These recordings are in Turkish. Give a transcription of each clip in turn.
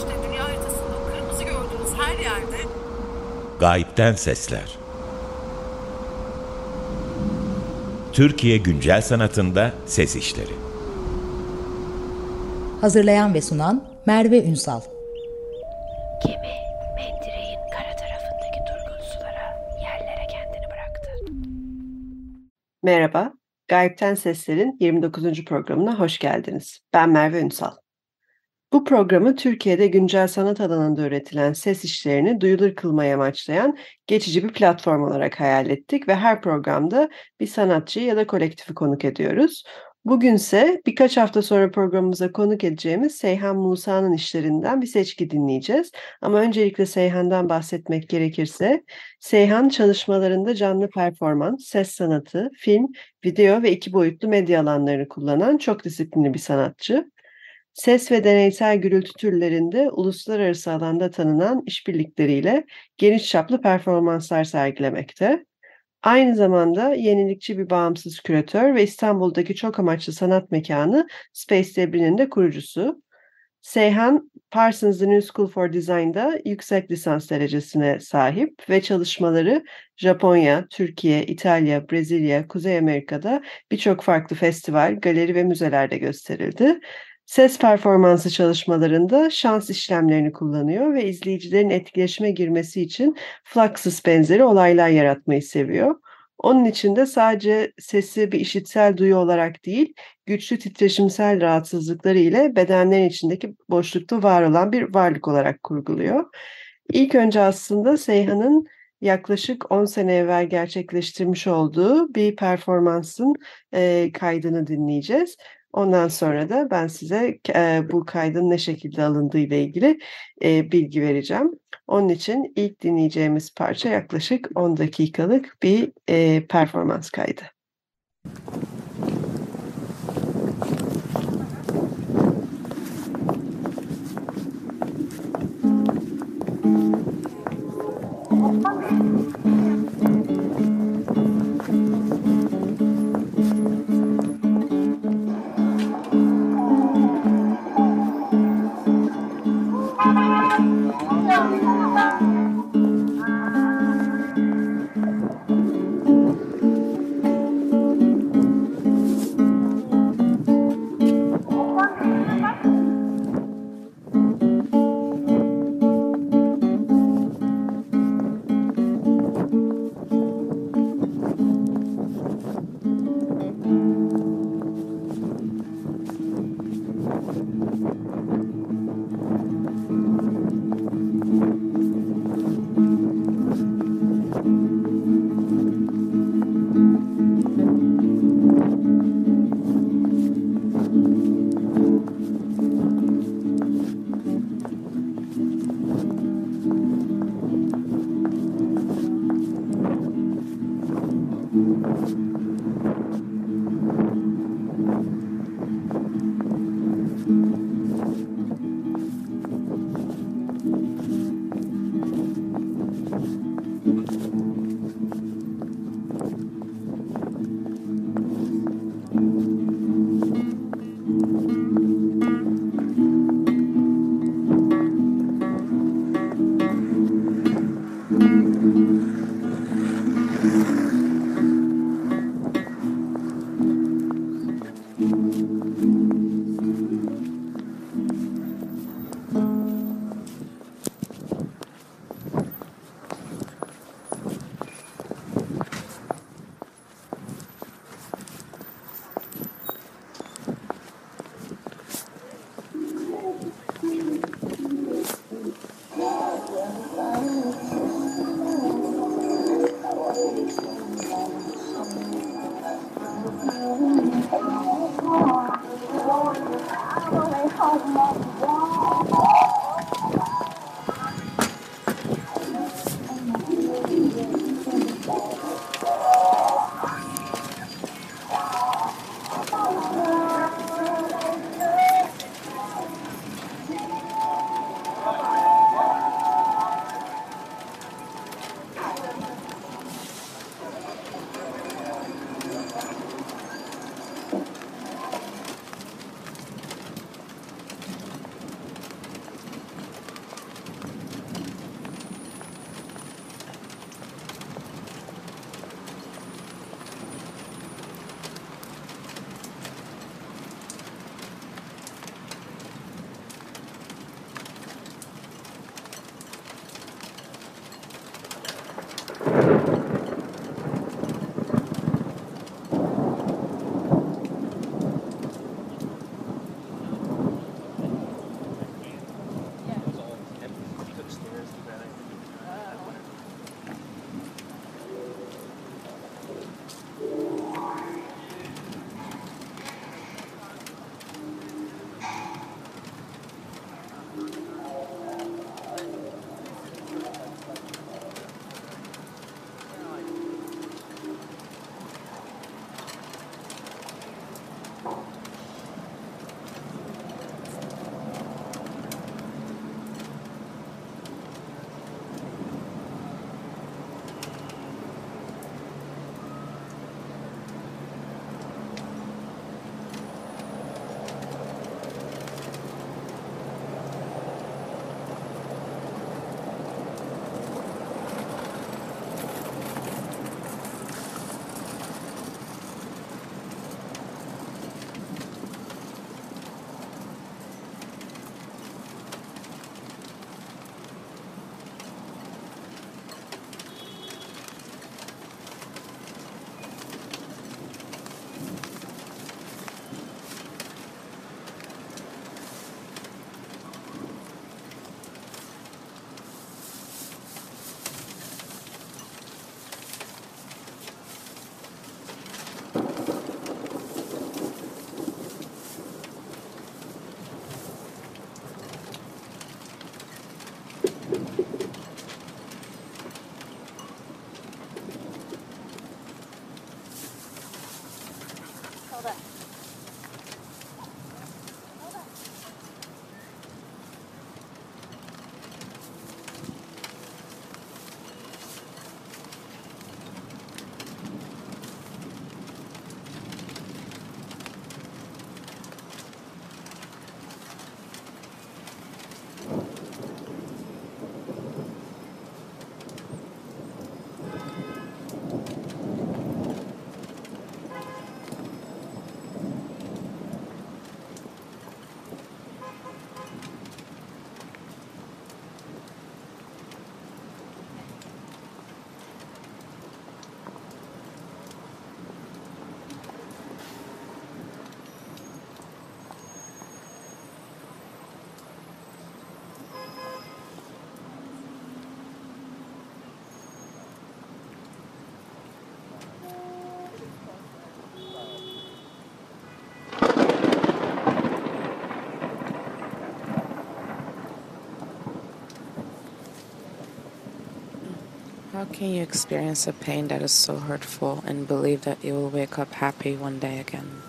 işte dünya haritasında kırmızı gördüğünüz her yerde Gayipten Sesler Türkiye Güncel Sanatında Ses İşleri Hazırlayan ve sunan Merve Ünsal Gemi mendireğin kara tarafındaki durgun sulara, yerlere kendini bıraktı. Merhaba, Gayipten Sesler'in 29. programına hoş geldiniz. Ben Merve Ünsal. Bu programı Türkiye'de güncel sanat alanında üretilen ses işlerini duyulur kılmaya amaçlayan geçici bir platform olarak hayal ettik ve her programda bir sanatçı ya da kolektifi konuk ediyoruz. Bugünse birkaç hafta sonra programımıza konuk edeceğimiz Seyhan Musa'nın işlerinden bir seçki dinleyeceğiz. Ama öncelikle Seyhan'dan bahsetmek gerekirse, Seyhan çalışmalarında canlı performans, ses sanatı, film, video ve iki boyutlu medya alanlarını kullanan çok disiplinli bir sanatçı. Ses ve deneysel gürültü türlerinde uluslararası alanda tanınan işbirlikleriyle geniş çaplı performanslar sergilemekte. Aynı zamanda yenilikçi bir bağımsız küratör ve İstanbul'daki çok amaçlı sanat mekanı Space Debri'nin de kurucusu. Seyhan, Parsons The New School for Design'da yüksek lisans derecesine sahip ve çalışmaları Japonya, Türkiye, İtalya, Brezilya, Kuzey Amerika'da birçok farklı festival, galeri ve müzelerde gösterildi. Ses performansı çalışmalarında şans işlemlerini kullanıyor ve izleyicilerin etkileşime girmesi için Fluxus benzeri olaylar yaratmayı seviyor. Onun için de sadece sesi bir işitsel duyu olarak değil, güçlü titreşimsel rahatsızlıkları ile bedenlerin içindeki boşlukta var olan bir varlık olarak kurguluyor. İlk önce aslında Seyhan'ın yaklaşık 10 sene evvel gerçekleştirmiş olduğu bir performansın e, kaydını dinleyeceğiz. Ondan sonra da ben size e, bu kaydın ne şekilde alındığı ile ilgili e, bilgi vereceğim. Onun için ilk dinleyeceğimiz parça yaklaşık 10 dakikalık bir e, performans kaydı. How can you experience a pain that is so hurtful and believe that you will wake up happy one day again?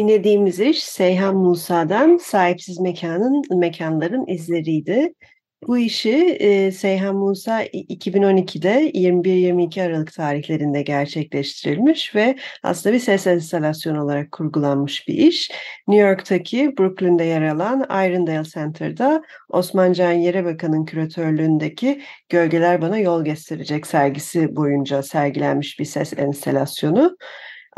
Dinlediğimiz iş Seyhan Musa'dan Sahipsiz Mekanın Mekanların izleriydi. Bu işi e, Seyhan Musa 2012'de 21-22 Aralık tarihlerinde gerçekleştirilmiş ve aslında bir ses enstalasyonu olarak kurgulanmış bir iş. New York'taki Brooklyn'de yer alan Irondale Center'da Osman Can Yerebakan'ın küratörlüğündeki Gölgeler Bana Yol Gösterecek sergisi boyunca sergilenmiş bir ses enstalasyonu.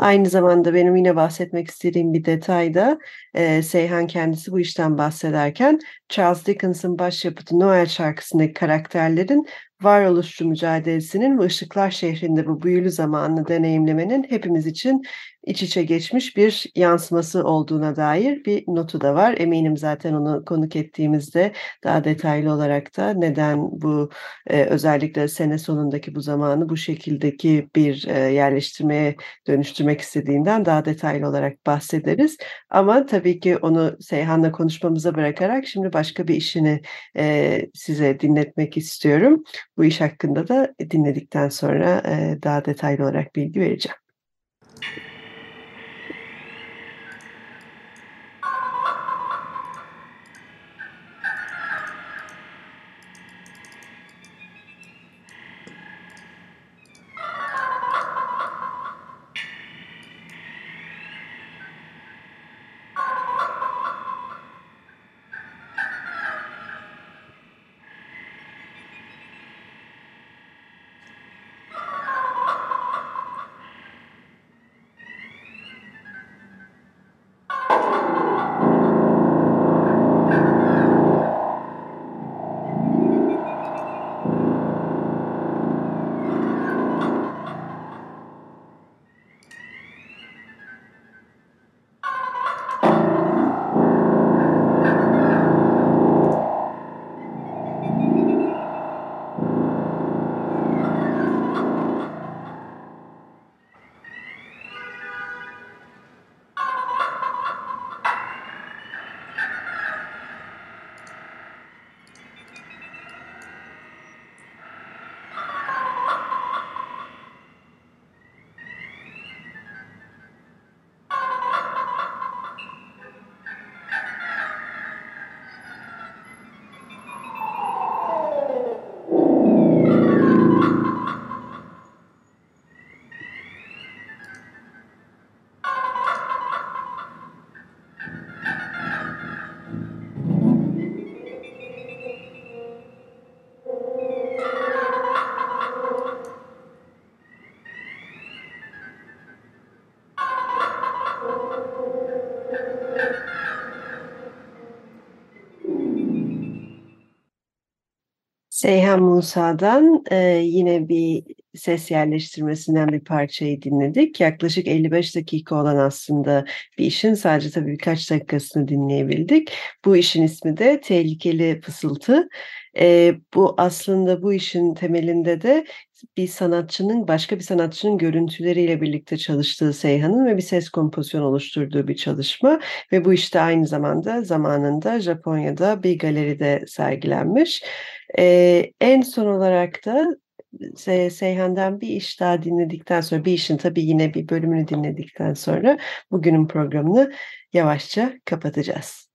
Aynı zamanda benim yine bahsetmek istediğim bir detay da e, Seyhan kendisi bu işten bahsederken Charles Dickens'ın başyapıtı Noel şarkısındaki karakterlerin varoluşçu mücadelesinin ve Işıklar şehrinde bu büyülü zamanını deneyimlemenin hepimiz için iç içe geçmiş bir yansıması olduğuna dair bir notu da var. Eminim zaten onu konuk ettiğimizde daha detaylı olarak da neden bu e, özellikle sene sonundaki bu zamanı bu şekildeki bir e, yerleştirmeye dönüştürmek istediğinden daha detaylı olarak bahsederiz. Ama tabii ki onu Seyhan'la konuşmamıza bırakarak şimdi başka bir işini e, size dinletmek istiyorum. Bu iş hakkında da dinledikten sonra e, daha detaylı olarak bilgi vereceğim. Seyhan Musa'dan e, yine bir ses yerleştirmesinden bir parçayı dinledik. Yaklaşık 55 dakika olan aslında bir işin sadece tabii birkaç dakikasını dinleyebildik. Bu işin ismi de Tehlikeli Fısıltı. E, bu aslında bu işin temelinde de bir sanatçının başka bir sanatçının görüntüleriyle birlikte çalıştığı Seyhan'ın ve bir ses kompozisyonu oluşturduğu bir çalışma ve bu işte aynı zamanda zamanında Japonya'da bir galeride sergilenmiş. Ee, en son olarak da Se Seyhan'dan bir iş daha dinledikten sonra bir işin tabii yine bir bölümünü dinledikten sonra bugünün programını yavaşça kapatacağız.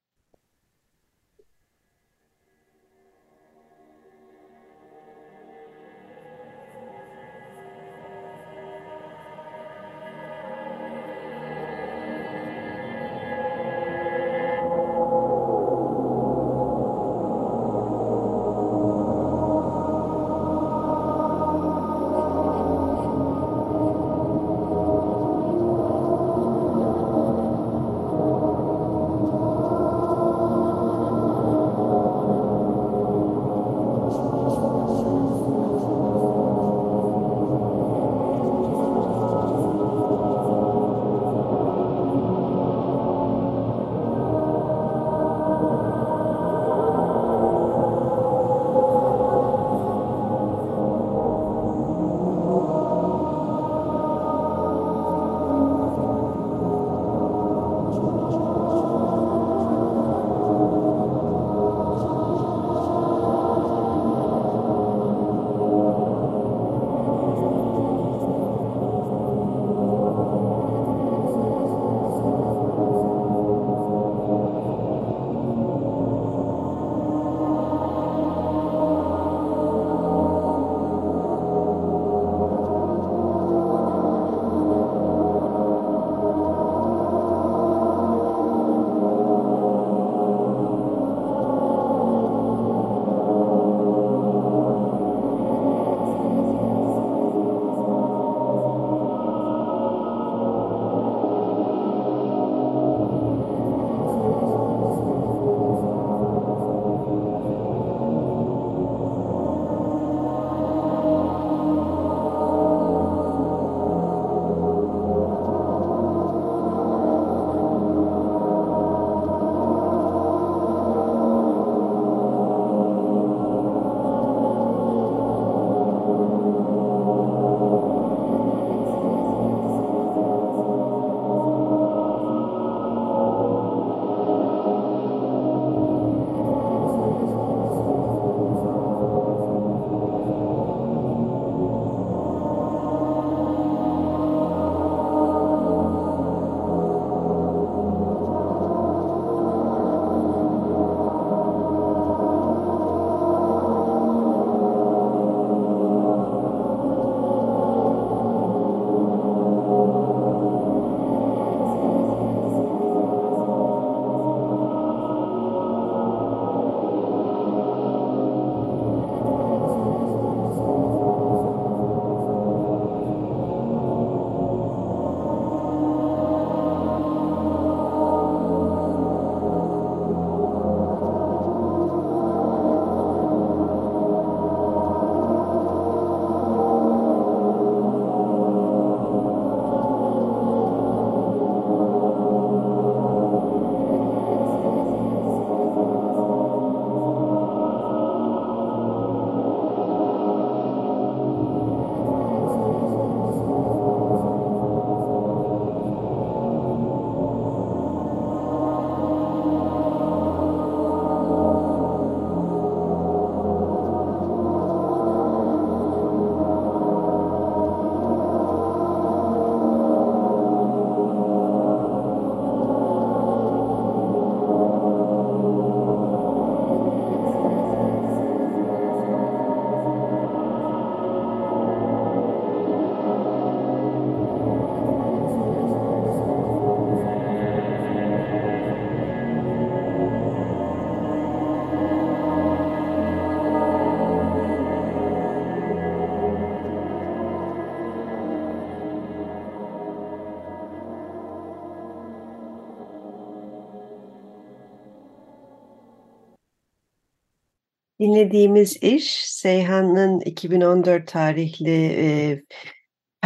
Dinlediğimiz iş Seyhan'ın 2014 tarihli e,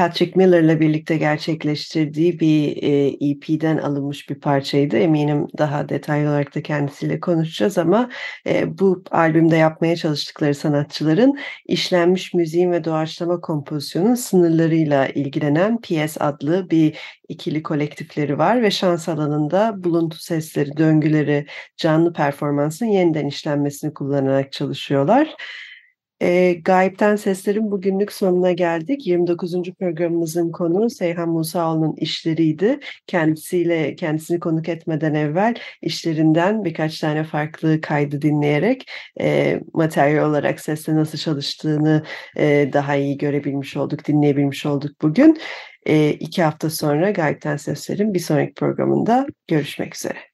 Patrick Miller'la birlikte gerçekleştirdiği bir e, EP'den alınmış bir parçaydı. Eminim daha detaylı olarak da kendisiyle konuşacağız ama e, bu albümde yapmaya çalıştıkları sanatçıların işlenmiş müziğin ve doğaçlama kompozisyonun sınırlarıyla ilgilenen PS adlı bir ikili kolektifleri var ve şans alanında buluntu sesleri, döngüleri, canlı performansın yeniden işlenmesini kullanarak çalışıyorlar. E, Gayipten Sesler'in bugünlük sonuna geldik. 29. programımızın konu Seyhan Musaoğlu'nun işleriydi. Kendisiyle kendisini konuk etmeden evvel işlerinden birkaç tane farklı kaydı dinleyerek e, materyal olarak sesle nasıl çalıştığını e, daha iyi görebilmiş olduk, dinleyebilmiş olduk bugün. E, iki hafta sonra Gayipten Sesler'in bir sonraki programında görüşmek üzere.